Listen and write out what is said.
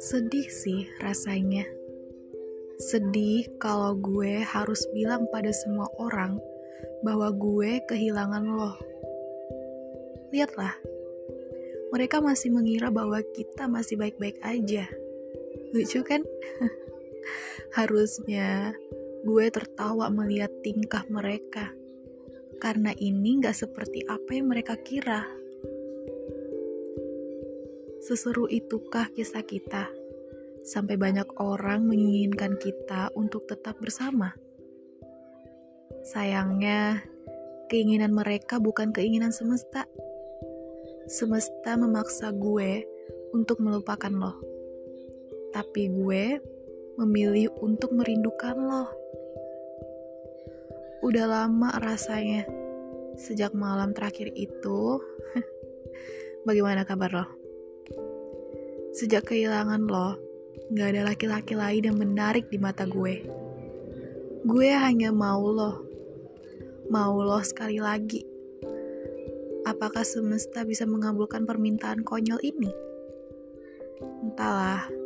Sedih sih rasanya. Sedih kalau gue harus bilang pada semua orang bahwa gue kehilangan lo. Lihatlah, mereka masih mengira bahwa kita masih baik-baik aja. Lucu kan? Harusnya gue tertawa melihat tingkah mereka. Karena ini gak seperti apa yang mereka kira. Seseru itukah kisah kita? Sampai banyak orang menginginkan kita untuk tetap bersama. Sayangnya, keinginan mereka bukan keinginan semesta. Semesta memaksa gue untuk melupakan lo. Tapi gue memilih untuk merindukan lo. Udah lama rasanya sejak malam terakhir itu. Bagaimana kabar lo? Sejak kehilangan lo, gak ada laki-laki lain yang menarik di mata gue. Gue hanya mau lo. Mau lo sekali lagi. Apakah semesta bisa mengabulkan permintaan konyol ini? Entahlah.